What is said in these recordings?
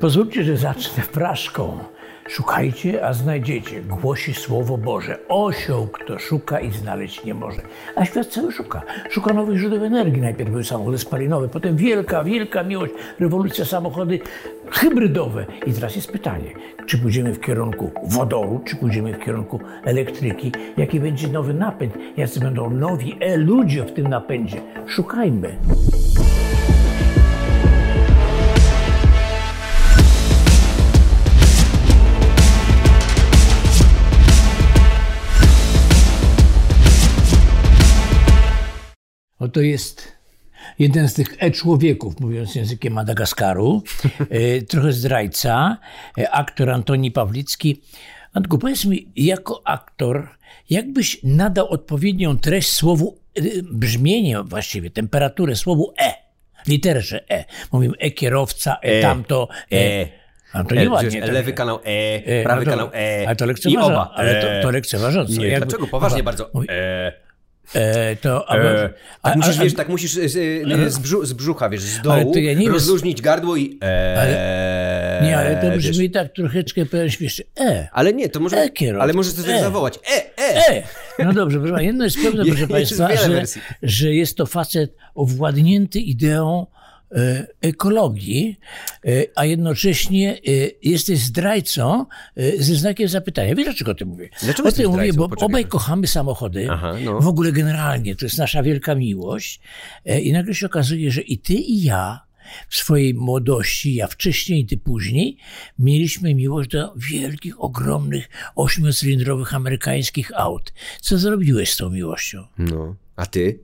Pozwólcie, że zacznę fraszką. Szukajcie, a znajdziecie, głosi Słowo Boże. Osioł, kto szuka i znaleźć nie może. A świat cały szuka. Szuka nowych źródeł energii. Najpierw były samochody spalinowe, potem wielka, wielka miłość, rewolucja samochody hybrydowe. I teraz jest pytanie, czy pójdziemy w kierunku wodoru, czy pójdziemy w kierunku elektryki? Jaki będzie nowy napęd? Jacy będą nowi e ludzie w tym napędzie? Szukajmy. Oto jest jeden z tych e-człowieków, mówiąc językiem Madagaskaru, e, trochę zdrajca, e, aktor Antoni Pawlicki. Antku, powiedz mi, jako aktor, jakbyś nadał odpowiednią treść słowu, e, brzmienie właściwie, temperaturę słowu e, literze e. Mówimy e-kierowca, e, tamto, e. A to E, nieładnie. przecież tak. lewy kanał E, E, prawy no to- kanał E Ale to i lekceważąco. oba. Ale to, E. to lekceważąco. Nie, Jakby- dlaczego? Poważnie bardzo. E, E, to, a, e. a, Tak musisz, a- wiesz, tak musisz e, z, e, z, brzu, z brzucha, wiesz, z Ale dołu, ja nie rozluźnić gardło i e, Nie, ale to wiesz. brzmi tak troszeczkę powiem śmiesznie. E. Ale nie, to może, E, kierowca. ale możesz to tak zawołać. E, e, E! No dobrze, proszę jedno jest pewne, proszę państwa, że, że jest to facet owładnięty ideą ekologii, e, a jednocześnie e, jesteś zdrajcą e, ze znakiem zapytania. Wiesz, dlaczego o tym mówię? Dlaczego o tym mówię, bo Poczekaj. obaj kochamy samochody. Aha, no. W ogóle generalnie, to jest nasza wielka miłość. E, I nagle się okazuje, że i ty, i ja w swojej młodości, ja wcześniej i ty później, mieliśmy miłość do wielkich, ogromnych, ośmiocylindrowych amerykańskich aut. Co zrobiłeś z tą miłością? No. A ty?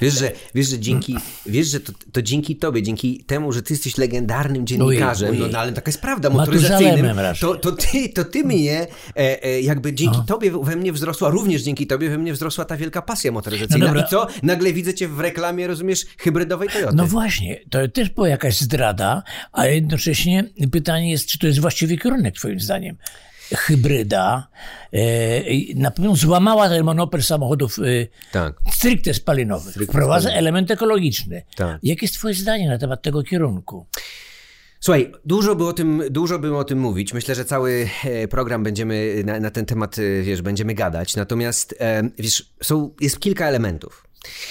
Wiesz, że, wiesz, że dzięki, wiesz, że to, to dzięki tobie, dzięki temu, że ty jesteś legendarnym dziennikarzem, ojej. no, no ale taka jest prawda, motoryzacyjnym, to, to ty, to ty mnie, e, e, jakby dzięki tobie we mnie wzrosła, również dzięki tobie we mnie wzrosła ta wielka pasja motoryzacyjna. No dobra. I co? Nagle widzę cię w reklamie, rozumiesz, hybrydowej Toyoty. No właśnie, to też była jakaś zdrada, a jednocześnie pytanie jest, czy to jest właściwy kierunek twoim zdaniem? Hybryda e, na pewno złamała ten monopol samochodów e, Tak. stricte spalinowych. Stricte Wprowadza spalinowe. element ekologiczny. Tak. Jakie jest twoje zdanie na temat tego kierunku? Słuchaj, dużo by o tym, dużo bym o tym mówić. Myślę, że cały e, program będziemy na, na ten temat, wiesz, będziemy gadać. Natomiast, wiesz, są, jest kilka elementów.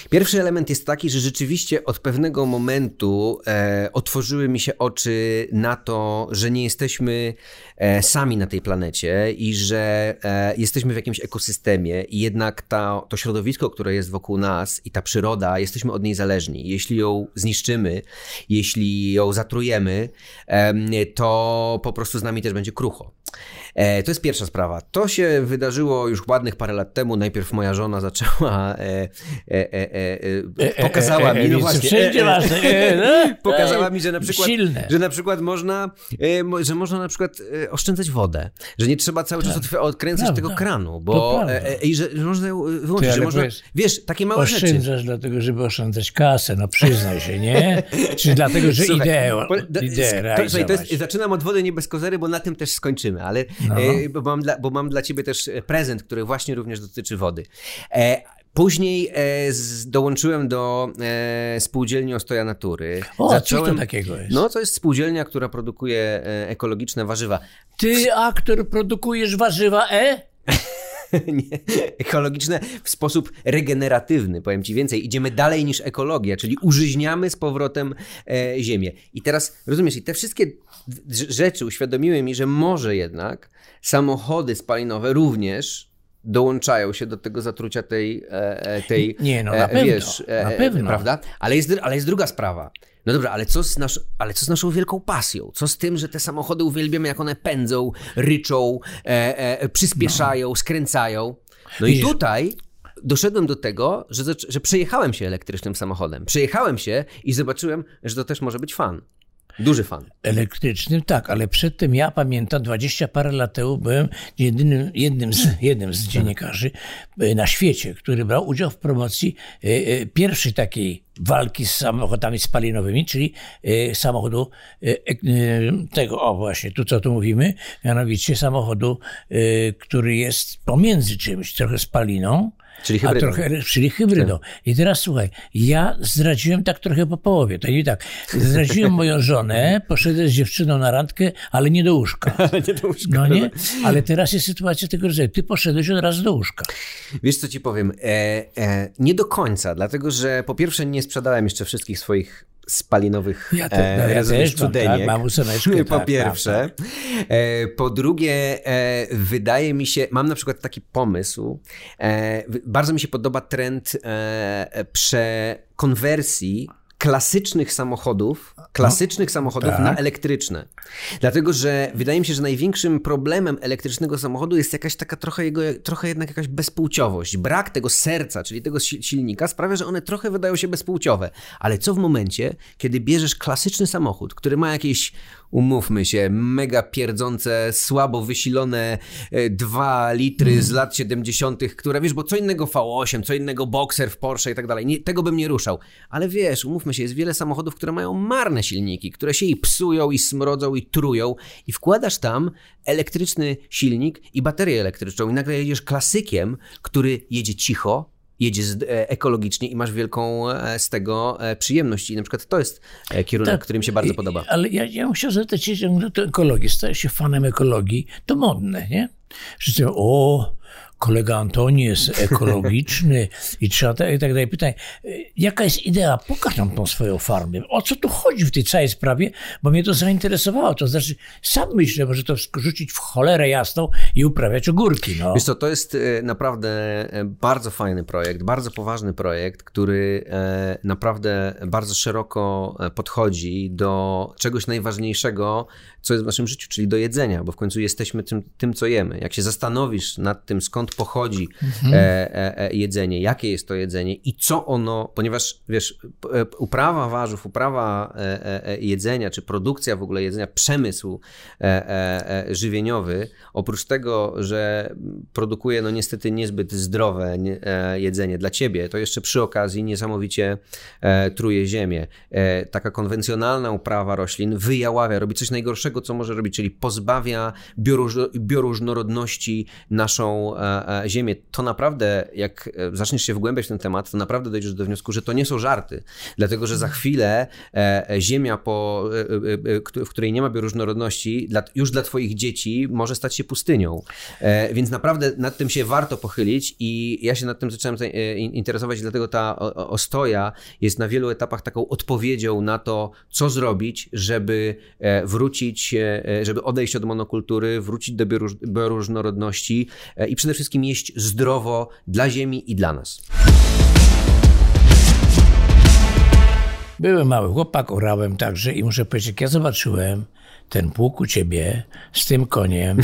Pierwszy element jest taki, że rzeczywiście od pewnego momentu e, otworzyły mi się oczy na to, że nie jesteśmy e, sami na tej planecie i że e, jesteśmy w jakimś ekosystemie i jednak ta, to środowisko, które jest wokół nas i ta przyroda, jesteśmy od niej zależni. Jeśli ją zniszczymy, jeśli ją zatrujemy, em, to po prostu z nami też będzie krucho. E, To jest pierwsza sprawa. To się wydarzyło już ładnych parę lat temu. Najpierw moja żona zaczęła, e, e, e, e, pokazała mi, no właśnie, wszędzie e, e, masz, e, no, pokazała mi, że na przykład, Silne. że na przykład można, e, mo- że można na przykład e, oszczędzać wodę, że nie trzeba cały czas otw- odkręcać Prawda. tego kranu, bo e, e, i że, można ją e, Ty, wyłączyć, że można, wiesz, takie małe rzeczy. Oszczędzasz dlatego, żeby oszczędzać kasę, no przyznaj się, nie? Czy dlatego, że Słuchaj, ideę, to, to jest, zaczynam od wody nie bez kozery, bo na tym też skończymy, ale No. e, bo, mam dla, bo mam dla ciebie też e, prezent, który właśnie również dotyczy wody. E, Później e, z, dołączyłem do e, spółdzielni Ostoja Natury. O, cóż to takiego jest? No, to jest spółdzielnia, która produkuje e, ekologiczne warzywa. Ty, aktor, produkujesz warzywa E? nie, ekologiczne w sposób regeneratywny, powiem ci więcej. Idziemy dalej niż ekologia, czyli użyźniamy z powrotem e, ziemię. I teraz, rozumiesz, i te wszystkie rzeczy uświadomiły mi, że może jednak samochody spalinowe również dołączają się do tego zatrucia tej, e, e, tej Nie, no, na e, pewno, wiesz, na pewno. prawda? Ale jest, ale jest druga sprawa. No dobra, ale co, z nasz, ale co z naszą wielką pasją? Co z tym, że te samochody uwielbiamy, jak one pędzą, ryczą, e, e, przyspieszają, skręcają? No i tutaj doszedłem do tego, że, że przejechałem się elektrycznym samochodem. Przejechałem się i zobaczyłem, że to też może być fan. Duży fan. Elektrycznym, tak, ale przedtem ja pamiętam, 20 parę lat temu byłem jedynym, jednym, z, jednym z dziennikarzy e, na świecie, który brał udział w promocji e, e, pierwszej takiej walki z samochodami spalinowymi, czyli samochodu tego, o właśnie, tu co tu mówimy, mianowicie samochodu, który jest pomiędzy czymś, trochę spaliną, Czyli a hybrydą. trochę, czyli hybrydą. I teraz słuchaj, ja zdradziłem tak trochę po połowie, to nie tak. Zdradziłem moją żonę, poszedłem z dziewczyną na randkę, ale nie do łóżka. Ale nie do łóżka. No nie? Ale teraz jest sytuacja tego rodzaju. Ty poszedłeś od razu do łóżka. Wiesz, co ci powiem? E, e, nie do końca, dlatego że po pierwsze nie sprzedałem jeszcze wszystkich swoich spalinowych Ja te- no, ja też mam, tak, mam ósemeczkę, po tak, pierwsze. E, po drugie, e, wydaje mi się, mam na przykład taki pomysł, e, bardzo mi się podoba trend e, przekonwersji klasycznych samochodów, klasycznych samochodów tak. na elektryczne. Dlatego, że wydaje mi się, że największym problemem elektrycznego samochodu jest jakaś taka trochę jego, trochę jednak jakaś bezpłciowość. Brak tego serca, czyli tego si- silnika sprawia, że one trochę wydają się bezpłciowe. Ale co w momencie, kiedy bierzesz klasyczny samochód, który ma jakieś umówmy się, mega pierdzące, słabo wysilone e, 2 litry z lat 70., które wiesz, bo co innego V8, co innego Boxer w Porsche i tak dalej, tego bym nie ruszał. Ale wiesz, umówmy się, jest wiele samochodów, które mają marne silniki, które się i psują, i smrodzą, i trują, i wkładasz tam elektryczny silnik i baterię elektryczną, i nagle jedziesz klasykiem, który jedzie cicho, jedzie z, e, ekologicznie i masz wielką e, z tego e, przyjemność. I na przykład to jest kierunek, który mi się bardzo podoba. Ale ja, ja chciał zapytać się to ekologii. Stajesz się fanem ekologii. To modne, nie? Wszyscy, o, kolega Antoni jest ekologiczny i trzeba tak, i tak dalej. Pytaj, jaka jest idea? Pokaż nam tą swoją farmę. O co tu chodzi w tej całej sprawie? Bo mnie to zainteresowało. To znaczy, sam myślę, może to rzucić w cholerę jasną i uprawiać ogórki. No. Wiesz co, to jest e, naprawdę e, bardzo fajny projekt, bardzo poważny projekt, który e, naprawdę bardzo szeroko podchodzi do czegoś najważniejszego, co jest w naszym życiu, czyli do jedzenia, bo w końcu jesteśmy tym, tym co jemy. Jak się zastanowisz nad tym, skąd pochodzi e, e, e, jedzenie, jakie jest to jedzenie i co ono, ponieważ wiesz, e, uprawa warzyw, uprawa e, e, jedzenia, czy produkcja w ogóle jedzenia, przemysł żywieniowy, oprócz tego, że produkuje no niestety niezbyt zdrowe nie, jedzenie dla ciebie, to jeszcze przy okazji niesamowicie truje ziemię. Taka konwencjonalna uprawa roślin wyjaławia, robi coś najgorszego, co może robić, czyli pozbawia bioróż- bioróżnorodności naszą ziemię. To naprawdę, jak e, zaczniesz się wgłębiać w ten temat, to naprawdę dojdziesz do wniosku, że to nie są żarty, dlatego, że za chwilę e, e, ziemia, po, e, e, e, w której nie ma bioróżnorodności, już dla twoich dzieci może stać się pustynią. E, więc naprawdę nad tym się warto pochylić i ja się nad tym zacząłem za- e, in- interesować, dlatego ta ostoja jest na wielu etapach taką odpowiedzią na to, co zrobić, żeby e, wrócić, e, e, żeby odejść od monokultury, wrócić do bioróż, bioróżnorodności e, i przede wszystkim jeść zdrowo dla ziemi i dla nas. Byłem mały chłopak, orałem także i muszę powiedzieć, jak ja zobaczyłem ten pług u ciebie z tym koniem,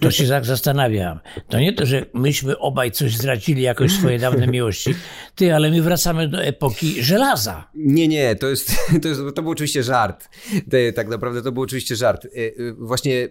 to się tak zastanawiam. To nie to, że myśmy obaj coś zdradzili, jakoś swoje dawne miłości, ty, ale my wracamy do epoki żelaza. Nie, nie, to jest, to, jest, to był oczywiście żart. Tak naprawdę to był oczywiście żart. E, e, Właśnie e,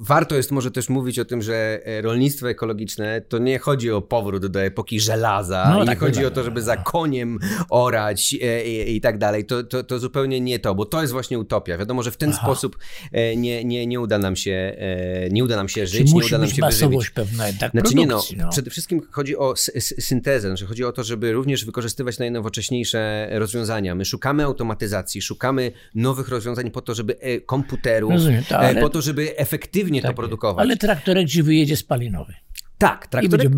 warto jest może też mówić o tym, że rolnictwo ekologiczne to nie chodzi o powrót do epoki żelaza, No, nie tak chodzi wygląda. o to, żeby za koniem orać e, i, i tak dalej. To, to, to zupełnie nie to, bo to jest właśnie utopia. Wiadomo, że w ten sposób e, nie, nie, nie uda nam się, e, nie uda nam się żyć, nie uda nam się wyżywić. pewna jednak Znaczy nie no, no. przede wszystkim chodzi o sy- sy- syntezę, znaczy chodzi o to, żeby również wykorzystywać najnowocześniejsze rozwiązania. My szukamy automatyzacji, szukamy nowych rozwiązań po to, żeby e, komputerów, Rozumiem, to e, ale- po to, żeby efektywnie to Tak, produkować. Ale traktorek ci wyjedzie spalinowy. Tak, traktorek,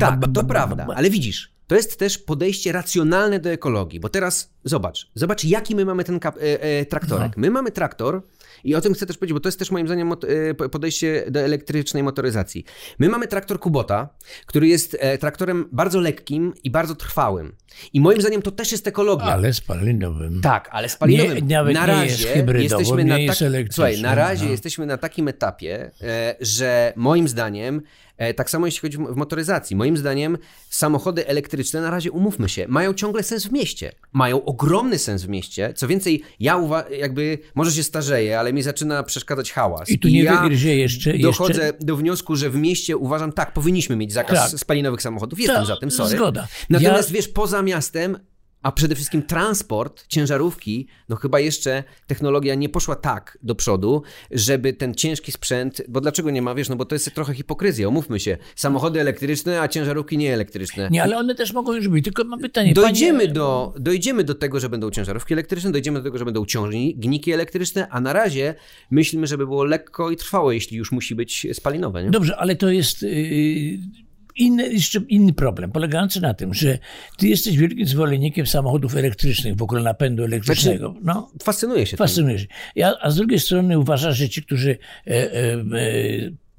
tak, to prawda, ale widzisz, to jest też podejście racjonalne do ekologii, bo teraz zobacz, zobacz jaki my mamy ten e, e, traktorek. No. My mamy traktor i o tym chcę też powiedzieć, bo to jest też moim zdaniem e, po- podejście do elektrycznej motoryzacji. My mamy traktor Kubota, który jest e, traktorem bardzo lekkim i bardzo trwałym. I moim zdaniem to też jest ekologia. Ale spalinowym. Tak, ale spalinowym. Nie- nawet na nie razie jest hybrydowym, jesteśmy nie na jest tak- elektrycznym, Słuchaj, na razie no. jesteśmy na takim etapie, e, że moim zdaniem, tak samo jeśli chodzi w motoryzacji, moim zdaniem samochody elektryczne na razie, umówmy się, mają ciągle sens w mieście. Mają ogromny sens w mieście. Co więcej, ja uwa- jakby, może się starzeję, ale mi zaczyna przeszkadzać hałas. I tu nie ja wygryzie jeszcze- Dochodzę jeszcze- do wniosku, że w mieście uważam, tak, powinniśmy mieć zakaz Tak. spalinowych samochodów. Jestem za tym, sorry. zgoda. Natomiast Ja- wiesz, poza miastem a przede wszystkim transport, ciężarówki, no chyba jeszcze technologia nie poszła tak do przodu, żeby ten ciężki sprzęt, bo dlaczego nie ma, wiesz, no bo to jest trochę hipokryzja, umówmy się, samochody elektryczne, a ciężarówki nieelektryczne. Nie, ale one też mogą już być, tylko mam pytanie. Dojdziemy, panie... do, dojdziemy do tego, że będą ciężarówki elektryczne, dojdziemy do tego, że będą ciągniki elektryczne, a na razie myślimy, żeby było lekko i trwało, jeśli już musi być spalinowe. Nie? Dobrze, ale to jest... Yy inny, jeszcze inny problem, polegający na tym, że ty jesteś wielkim zwolennikiem samochodów elektrycznych, w ogóle napędu elektrycznego. Znaczy, no, fascynuje się Fascynuje się. Ja, a z drugiej strony uważasz, że ci, którzy e, e, e,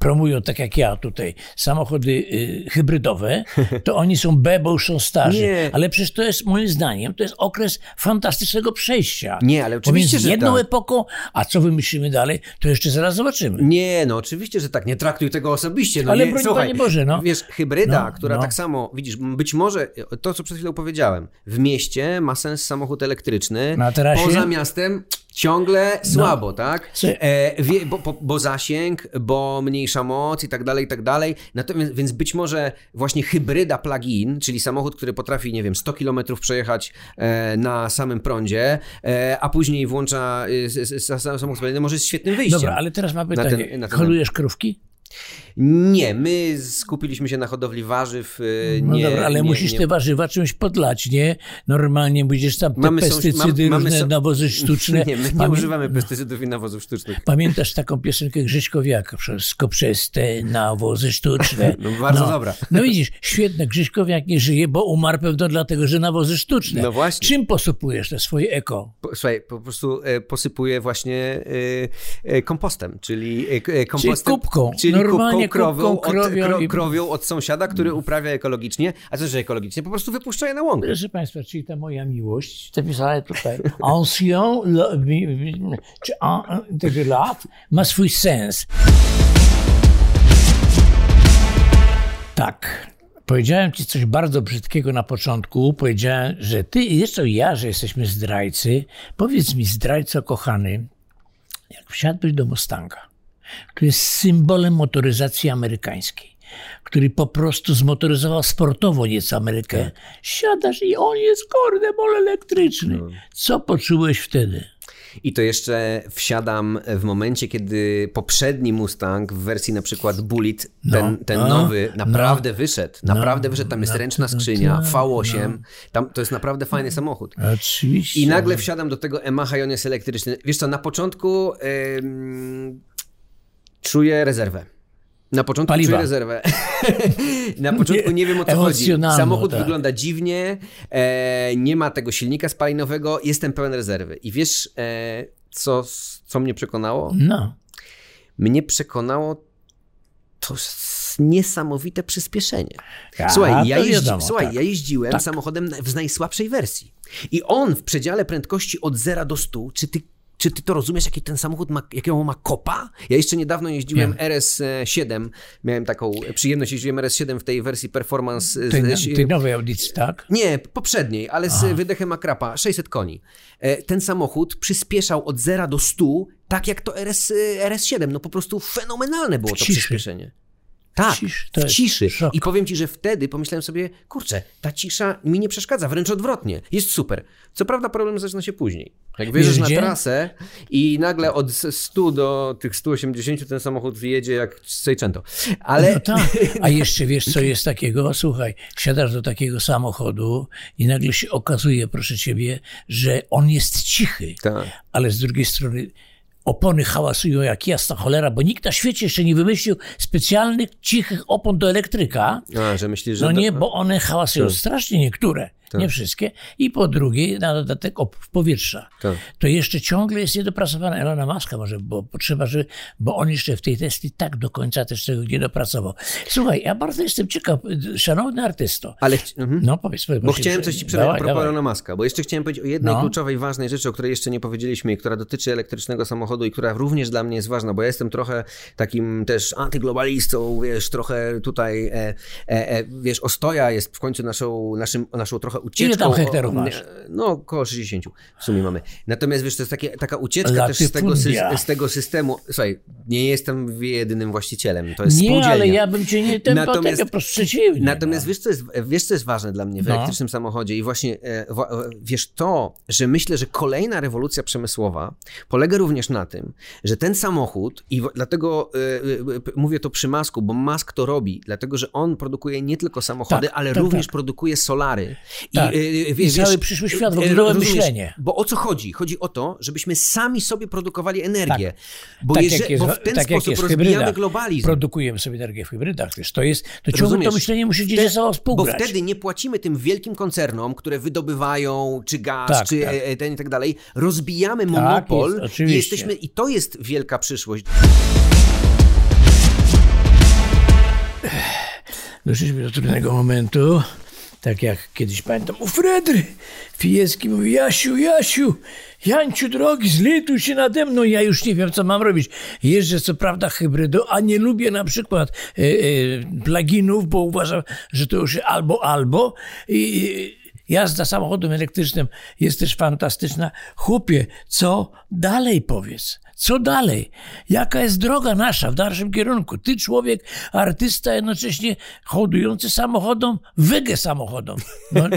promują, tak jak ja tutaj, samochody y, hybrydowe, to oni są B, bo już są starzy. Nie. Ale przecież to jest, moim zdaniem, to jest okres fantastycznego przejścia. Nie, ale oczywiście, Pomiędzy jedną tak. epoką, a co wymyślimy dalej, to jeszcze zaraz zobaczymy. Nie, no oczywiście, że tak. Nie traktuj tego osobiście. No, ale nie, broń słuchaj, Panie Boże, no. Wiesz, hybryda, no, która no. tak samo, widzisz, być może to, co przed chwilą powiedziałem, w mieście ma sens samochód elektryczny. Na terasie? Poza miastem ciągle słabo, no. tak? E, wie, bo, bo, bo, zasięg, bo mniejsza moc i tak dalej, i tak dalej. Natomiast, więc być może właśnie hybryda plug-in, czyli samochód, który potrafi, nie wiem, 100 km przejechać e, na samym prądzie, e, a później włącza e, samochód spaliny, może jest świetnym wyjściem. Dobra, ale teraz mam pytanie. Na ten, na ten... Krówki? Nie, my skupiliśmy się na hodowli warzyw. Y, no nie, dobra, ale nie, musisz nie. te warzywa czymś podlać, nie? Normalnie będziesz tam te mamy pestycydy, mam, różne nawozy sztuczne. Nie, my nie używamy pestycydów i nawozów sztucznych. Pamiętasz taką piosenkę Grzyśkowiaka? Wszystko przez te nawozy sztuczne. No bardzo no. dobra. No widzisz, świetne, Grzyśkowiak nie żyje, bo umarł pewno dlatego, że nawozy sztuczne. No właśnie. Czym posypujesz te swoje eko? Po, słuchaj, po prostu e, posypuję właśnie e, e, kompostem, czyli e, kompostem. Czyli kubką. Czyli Normalnie krowią, krowią, od, krowią od sąsiada, który uprawia ekologicznie, a co, że ekologicznie? Po prostu wypuszcza je na łąkę. Proszę Państwa, czyli ta moja miłość, zapisane tutaj, ancien, czy lat, ma swój sens. Tak. Powiedziałem ci coś bardzo brzydkiego na początku. Powiedziałem, że ty i jeszcze ja, że jesteśmy zdrajcy. Powiedz mi, zdrajco kochany, jak wsiadłeś do Mustanga, który jest symbolem motoryzacji amerykańskiej, który po prostu zmotoryzował sportowo nieco Amerykę. Tak. Siadasz i on jest kordemol elektryczny. No. Co poczułeś wtedy? I to jeszcze wsiadam w momencie, kiedy poprzedni Mustang w wersji na przykład Bullet, ten, no, ten no, nowy, naprawdę no, wyszedł. Naprawdę wyszedł. Tam jest no, ręczna skrzynia, V8. Tam, to jest naprawdę fajny samochód. Oczywiście. I nagle wsiadam do tego Yamaha i on jest elektryczny. Wiesz co, na początku czuję rezerwę. Na początku Paliwa. czuję rezerwę. Na początku nie, nie wiem o co chodzi. Samochód tak. wygląda dziwnie, e, nie ma tego silnika spalinowego, jestem pełen rezerwy. I wiesz, e, co, co mnie przekonało? No. Mnie przekonało to niesamowite przyspieszenie. Słuchaj, ja, jeździ, wiadomo, słuchaj tak. ja jeździłem tak. samochodem w najsłabszej wersji. I on w przedziale prędkości od 0 do 100, czy ty czy ty to rozumiesz, jaki ten samochód ma, jakiego ma kopa? Ja jeszcze niedawno jeździłem Nie. RS7, miałem taką przyjemność, jeździłem RS7 w tej wersji performance. Tej, z, tej nowej audycji, tak? Nie, poprzedniej, ale z Aha. wydechem Akrapa, 600 koni. E, ten samochód przyspieszał od 0 do 100, tak jak to RS, RS7. No po prostu fenomenalne było to przyspieszenie. Tak, ciszy, w ciszy. I powiem ci, że wtedy pomyślałem sobie, kurczę, ta cisza mi nie przeszkadza, wręcz odwrotnie, jest super. Co prawda problem zaczyna się później. Jak wjeżdżasz na trasę i nagle od 100 do tych 180 ten samochód wyjedzie jak Seicento. Ale... No tak, a jeszcze wiesz co jest takiego? Słuchaj, wsiadasz do takiego samochodu i nagle się okazuje, proszę ciebie, że on jest cichy, tak. ale z drugiej strony opony hałasują jak jasna cholera, bo nikt na świecie jeszcze nie wymyślił specjalnych, cichych opon do elektryka. A, że myślisz, że... No nie, bo one hałasują strasznie niektóre tak. nie wszystkie. I po drugie, na dodatek opływ powietrza. Tak. To jeszcze ciągle jest niedopracowane. Elona Muska może, bo potrzeba, że, bo on jeszcze w tej testy tak do końca też tego nie dopracował. Słuchaj, ja bardzo jestem ciekaw, szanowny artysto. Ale, mhm. no powiedz, powiedz Bo chciałem coś ci przerwać propos Elona Muska, bo jeszcze chciałem powiedzieć o jednej no. kluczowej, ważnej rzeczy, o której jeszcze nie powiedzieliśmy i która dotyczy elektrycznego samochodu i która również dla mnie jest ważna, bo ja jestem trochę takim też antyglobalistą, wiesz, trochę tutaj, e, e, e, wiesz, ostoja jest w końcu naszą, naszym, naszą trochę ucieczką. Ile tam hektarów masz? No, około 60 w sumie mamy. Natomiast wiesz, to jest takie, taka ucieczka też z tego, sy- z tego systemu. Słuchaj, nie jestem jedynym właścicielem, to jest Nie, ale ja bym cię nie ten Natomiast- tego przeciwnie. Natomiast no. wiesz co, jest, wiesz, co jest ważne dla mnie w No. elektrycznym samochodzie i właśnie e, e, wiesz to, że myślę, że kolejna rewolucja przemysłowa polega również na tym, że ten samochód i dlatego e, mówię to przy Masku, bo Musk to robi, dlatego że on produkuje nie tylko samochody, Tak, ale tak, również tak. produkuje solary. Tak. e, I cały przyszły świat, w ogóle nowe myślenie. Bo o co chodzi? Chodzi o to, żebyśmy sami sobie produkowali energię. Bo, tak jeże- jak jest, bo w ten tak sposób jest rozbijamy hybrydach. globalizm. Produkujemy sobie energię w hybrydach. Wiesz, to jest, to ciągle Rozumiesz? to myślenie musi gdzieś ze sobą Bo współgrać. wtedy nie płacimy tym wielkim koncernom, które wydobywają czy gaz, Tak, czy tak. e, ten i tak dalej. Rozbijamy monopol jest, i jesteśmy i to jest wielka przyszłość. Doszliśmy do trudnego momentu. Tak jak kiedyś pamiętam, u Fredry Fijecki mówi, Jasiu, Jasiu, Janciu drogi, zlituj się nade mną, ja już nie wiem, co mam robić. Jeżdżę co prawda hybrydą, a nie lubię na przykład e, e, pluginów, bo uważam, że to już albo, albo. I, Jazda samochodem elektrycznym jest też fantastyczna. Chłopie, co dalej powiedz? Co dalej? Jaka jest droga nasza w dalszym kierunku? Ty człowiek, artysta, jednocześnie hodujący samochodom, wege samochodom. No,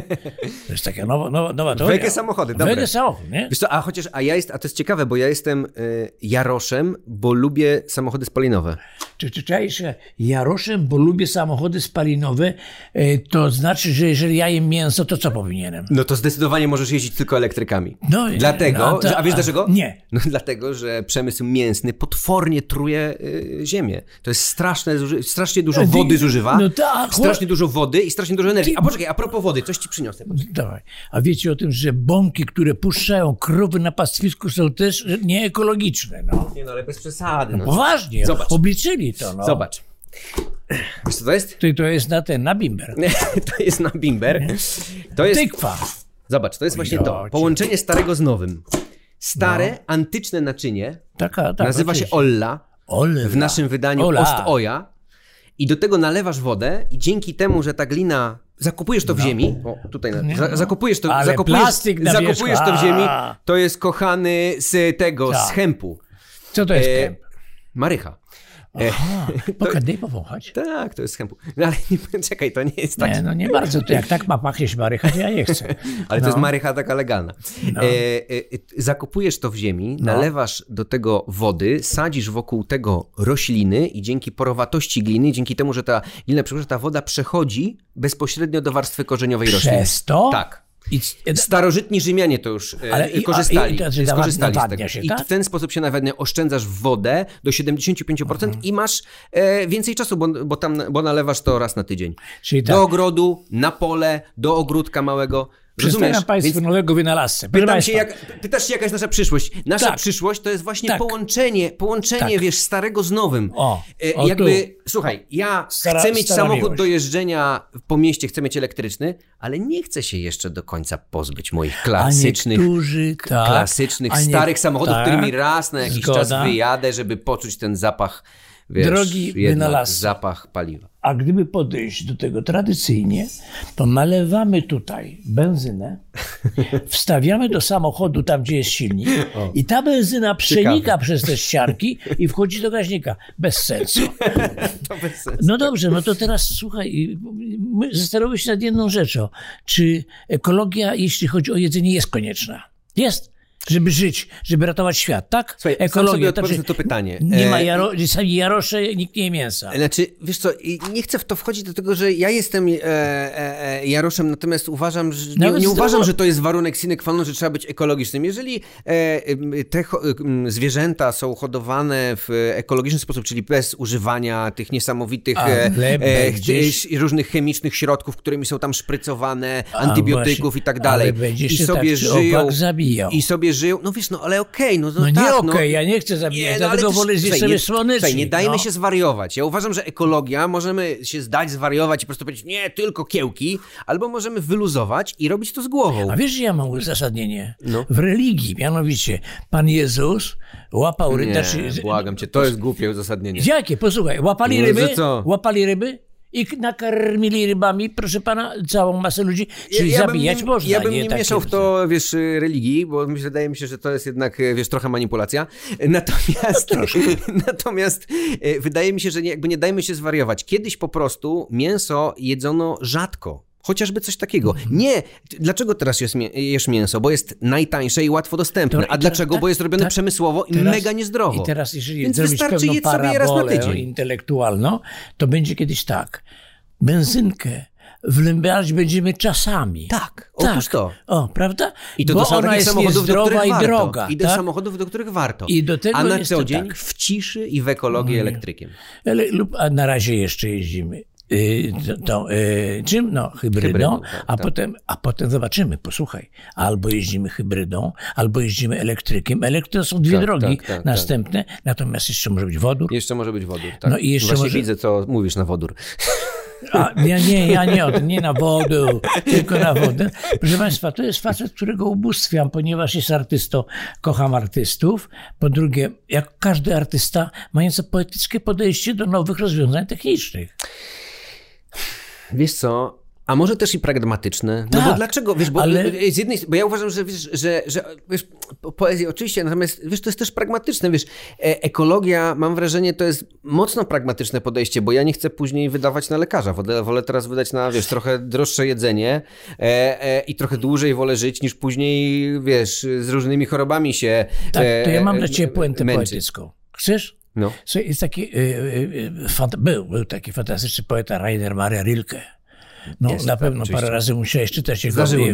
to jest taka nowa, nowa, nowa teoria. Wege samochody, dobre. Wege samochód, nie? Wiesz co, a chociaż, a ja jest, a to jest ciekawe, bo ja jestem y, Jaroszem, bo lubię samochody spalinowe. Czy czy czaisz, że Jaroszem, bo lubię samochody spalinowe, e, to znaczy, że jeżeli ja jem mięso, to co powinienem? No to zdecydowanie możesz jeździć tylko elektrykami. No, dlatego, no to- że, a wiesz dlaczego? Nie. No dlatego, że przemysł mięsny potwornie truje y, ziemię. To jest straszne, strasznie dużo No wody zużywa, no tak, strasznie dużo wody i strasznie dużo energii. A poczekaj, a propos wody, coś ci przyniosę. Dawaj. A wiecie o tym, że bąki, które puszczają krowy na pastwisku są też nieekologiczne, no. Nie no, ale bez przesady. No. Poważnie, Zobacz. obliczyli to, no. Zobacz. Wiesz co to jest? To, to jest na ten, na bimber. to jest na bimber. To jest, Tykwa. zobacz, to jest właśnie to. Połączenie starego z nowym. Stare, antyczne naczynie Taka, tak, nazywa się. Olla. Olla. w naszym wydaniu Ola. Ost-Oja i do tego nalewasz wodę i dzięki temu, że ta glina zakupujesz to w ziemi, o tutaj, na, za, zakupujesz to, No. Ale zakupujesz, plastik na zakupujesz to w ziemi, to jest kochany z tego, z Tak. chępu, Co to jest E, marycha. Aha, pokaż, daj powąchać. Tak, to jest z chępu. No ale nie, czekaj, to nie jest tak, Nie, no nie bardzo. To jak tak ma pachnieć marycha, to ja nie chcę. ale to jest No. marycha taka legalna. E, e, e, zakupujesz to w ziemi, No. nalewasz do tego wody, sadzisz wokół tego rośliny i dzięki porowatości gliny, dzięki temu, że ta glina, że ta woda przechodzi bezpośrednio do warstwy korzeniowej rośliny. Przez to? Tak. I, Starożytni Rzymianie to już Ale Ale i- korzystali. i że skorzystali z tego. się, I tak? w ten sposób się nawadnia, oszczędzasz wodę do 75% i masz e, więcej czasu, bo, bo tam bo nalewasz to raz na tydzień. Czyli tak. Do ogrodu, na pole, do ogródka małego. Rozumiesz? Przedstawiam Państwu Więc nowego wynalazcę. Proszę pytam się, jak, pytasz się, jaka jest nasza przyszłość. Nasza Tak. przyszłość to jest właśnie Tak. połączenie, połączenie, Tak. wiesz, starego z nowym. O, E, o jakby, słuchaj, ja Stara- chcę mieć samochód miłość. do jeżdżenia po mieście, chcę mieć elektryczny, ale nie chcę się jeszcze do końca pozbyć moich klasycznych, tak, klasycznych, starych samochodów, tak, którymi raz na jakiś czas zgoda. wyjadę, żeby poczuć ten zapach, wiesz, Drogi wynalazco. zapach paliwa. A gdyby podejść do tego tradycyjnie, to nalewamy tutaj benzynę, wstawiamy do samochodu tam, gdzie jest silnik i ta benzyna przenika przez te ścianki i wchodzi do gaźnika. Bez sensu. Bez sensu. No dobrze, no to teraz słuchaj, my się nad jedną rzeczą. Czy ekologia, jeśli chodzi o jedzenie, jest konieczna? Jest. Żeby żyć, żeby ratować świat, tak? Słuchaj, sam sobie odpowiedz na to pytanie. Nie ma E, jaro, sami jarosze, nikt nie je mięsa. Znaczy, wiesz co, nie chcę w to wchodzić, dlatego że ja jestem e, e, e, Jaroszem, natomiast uważam, że nie, nie uważam, że to jest warunek sine qua non, że trzeba być ekologicznym. Jeżeli e, te zwierzęta są hodowane w ekologiczny sposób, czyli bez używania tych niesamowitych e, ch- różnych chemicznych środków, którymi są tam szprycowane, A antybiotyków właśnie, i tak dalej. I sobie tak żyją. I sobie żyją. No wiesz, no ale okej, no, no, No nie tak, okej, no. ja nie chcę zabijać, Nie, no, ale dlatego wolę zjeść sobie nie- słonecznik. Słuchaj, nie dajmy no. się zwariować. Ja uważam, że ekologia, możemy się zdać zwariować i po prostu powiedzieć, nie, tylko kiełki, albo możemy wyluzować i robić to z głową. A wiesz, że ja mam uzasadnienie? No. W religii, mianowicie, Pan Jezus łapał ryby. Nie, znaczy, błagam cię, to jest głupie uzasadnienie. Jakie? Posłuchaj, łapali No, ryby, łapali ryby i nakarmili rybami, proszę pana, całą masę ludzi. Czyli ja zabijać bym, można. Ja bym nie, takie- mieszał w to, wiesz, religii, bo się- wydaje mi się, że to jest jednak, wiesz, trochę manipulacja. Natomiast, natomiast e, wydaje mi się, że nie, jakby nie dajmy się zwariować. Kiedyś po prostu mięso jedzono rzadko. Chociażby coś takiego. Mhm. Nie. Dlaczego teraz jesz mięso? Bo jest najtańsze i łatwo dostępne. A teraz- dlaczego? tak, Bo jest robione tak. przemysłowo i Teraz- mega niezdrowo. I teraz, jeżeli Więc wystarczy pewną sobie raz na parabolę tydzień. intelektualną, to będzie kiedyś tak. Benzynkę wlębiać będziemy czasami. Tak, otóż to. O, prawda? I to Bo do ona jest samochodów, do których i warto. droga. I do tak? samochodów, do których warto. I do tego A na co dzień tak. w ciszy i w ekologii elektrykiem. Ale, lub, a na razie jeszcze jeździmy. Y, to, y, czym? No, hybrydą, Hybrydą, tak, a, tak. Potem, a potem zobaczymy, posłuchaj. Albo jeździmy hybrydą, albo jeździmy elektrykiem. Elektry to są dwie Tak, drogi tak, tak, następne, natomiast jeszcze może być wodór. Jeszcze może być wodór. Tak? No i jeszcze Właśnie może- widzę, co mówisz na wodór. A, ja nie, ja nie, o tym, nie na wodę, tylko na wodę. Proszę Państwa, to jest facet, którego ubóstwiam, ponieważ jest artystą, kocham artystów. Po drugie, jak każdy artysta, mający poetyckie podejście do nowych rozwiązań technicznych. Wiesz co? A może też i pragmatyczne? No bo Tak, dlaczego? Wiesz, bo ale- z jednej bo ja uważam, że wiesz, że, że wiesz, po- poezja oczywiście, natomiast wiesz, to jest też pragmatyczne, wiesz, e, ekologia, mam wrażenie, to jest mocno pragmatyczne podejście, bo ja nie chcę później wydawać na lekarza, wolę, wolę teraz wydać na, wiesz, trochę droższe jedzenie e, e, i trochę dłużej wolę żyć, niż później, wiesz, z różnymi chorobami się Tak, to ja mam e, dla Ciebie e, puentę męczyć. poetycką. Chcesz? No. Słuchaj, Jest taki, y, y, fant- był, był taki fantastyczny poeta Rainer Maria Rilke. No, Jest, na tak, pewno oczywiście. parę razy musiałeś czytać jego zdarzyło.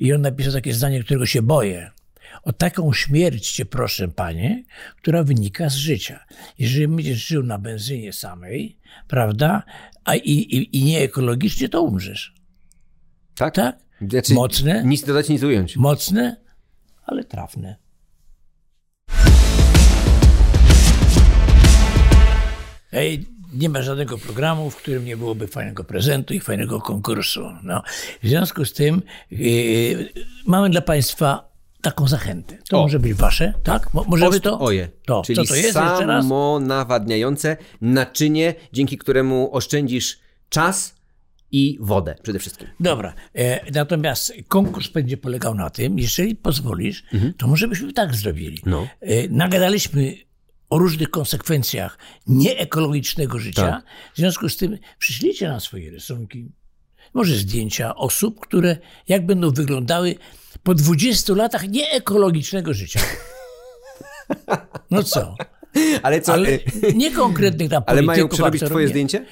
I on napisał takie zdanie, którego się boję. O taką śmierć cię proszę, panie, która wynika z życia. Jeżeli będziesz żył na benzynie samej, prawda, a i, i, i nie ekologicznie, to umrzesz. Tak? Tak? Znaczy, Mocne? Nic dodać, nic ująć. Mocne, ale trafne. Ej, nie ma żadnego programu, w którym nie byłoby fajnego prezentu i fajnego konkursu. No. W związku z tym yy, mamy dla Państwa taką zachętę. To O. może być Wasze, tak? Mo, możemy to? Oje. To, Czyli co to jest jeszcze raz? samonawadniające naczynie, dzięki któremu oszczędzisz czas i wodę przede wszystkim. Dobra, e, natomiast konkurs będzie polegał na tym, jeżeli pozwolisz, to może byśmy tak zrobili. Mhm. No. E, nagadaliśmy o różnych konsekwencjach nieekologicznego życia. Tak. W związku z tym przyślijcie nam swoje rysunki, może zdjęcia osób, które jak będą wyglądały po 20 latach nieekologicznego życia. No co? Ale co? Ale e, nie konkretnych tam ale mają przerobić twoje nie. zdjęcie?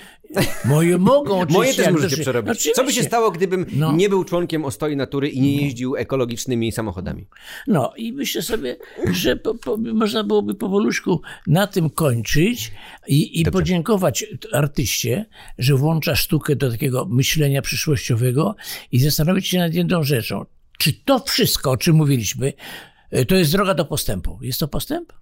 Moje mogą oczywiście. Moje też możecie przerobić. Co by się Oczywiście. stało, gdybym No. nie był członkiem Ostoi Natury i nie jeździł ekologicznymi samochodami? No i myślę sobie, że po, po, można byłoby powoluczku na tym kończyć i, i podziękować artyście, że włącza sztukę do takiego myślenia przyszłościowego i zastanowić się nad jedną rzeczą. Czy to wszystko, o czym mówiliśmy, y, to jest droga do postępu? Jest to postęp?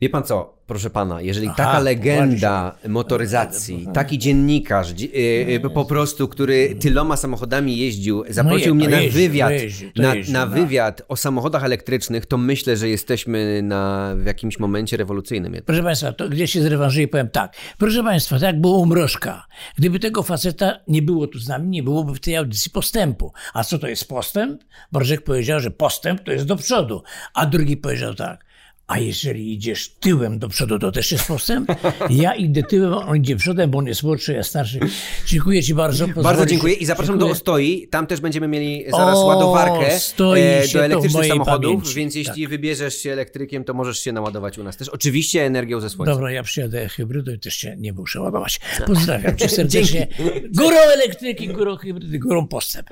Wie pan co, proszę pana, jeżeli Aha, taka legenda motoryzacji, taki dziennikarz dzi- e, po prostu, który tyloma samochodami jeździł, zaprosił je- mnie na jeździł, wywiad, to na, jeździł, na no. wywiad o samochodach elektrycznych, to myślę, że jesteśmy na, w jakimś momencie rewolucyjnym. jednak. Proszę Państwa, to gdzieś się zrewanżuję i powiem tak. Proszę Państwa, tak jak było u Mrożka. Gdyby tego faceta nie było tu z nami, nie byłoby w tej audycji postępu. A co to jest postęp? Mrożek powiedział, że postęp to jest do przodu. A drugi powiedział tak. A jeżeli idziesz tyłem do przodu, to też jest postęp? Ja idę tyłem, on idzie przodem, bo on jest młodszy, ja starszy. Dziękuję Ci bardzo. Bardzo pozwolisz- dziękuję i zapraszam Dziękuję. do Ostoi. Tam też będziemy mieli zaraz O, ładowarkę e, do elektrycznych samochodów, pamięci. więc jeśli wybierzesz się elektrykiem, to możesz się naładować u nas też. Oczywiście energią ze słońca. Dobra, ja przyjadę hybrydą i też się nie muszę ładować. Pozdrawiam Cię serdecznie. Górą elektryki, górą hybrydy, górą postęp.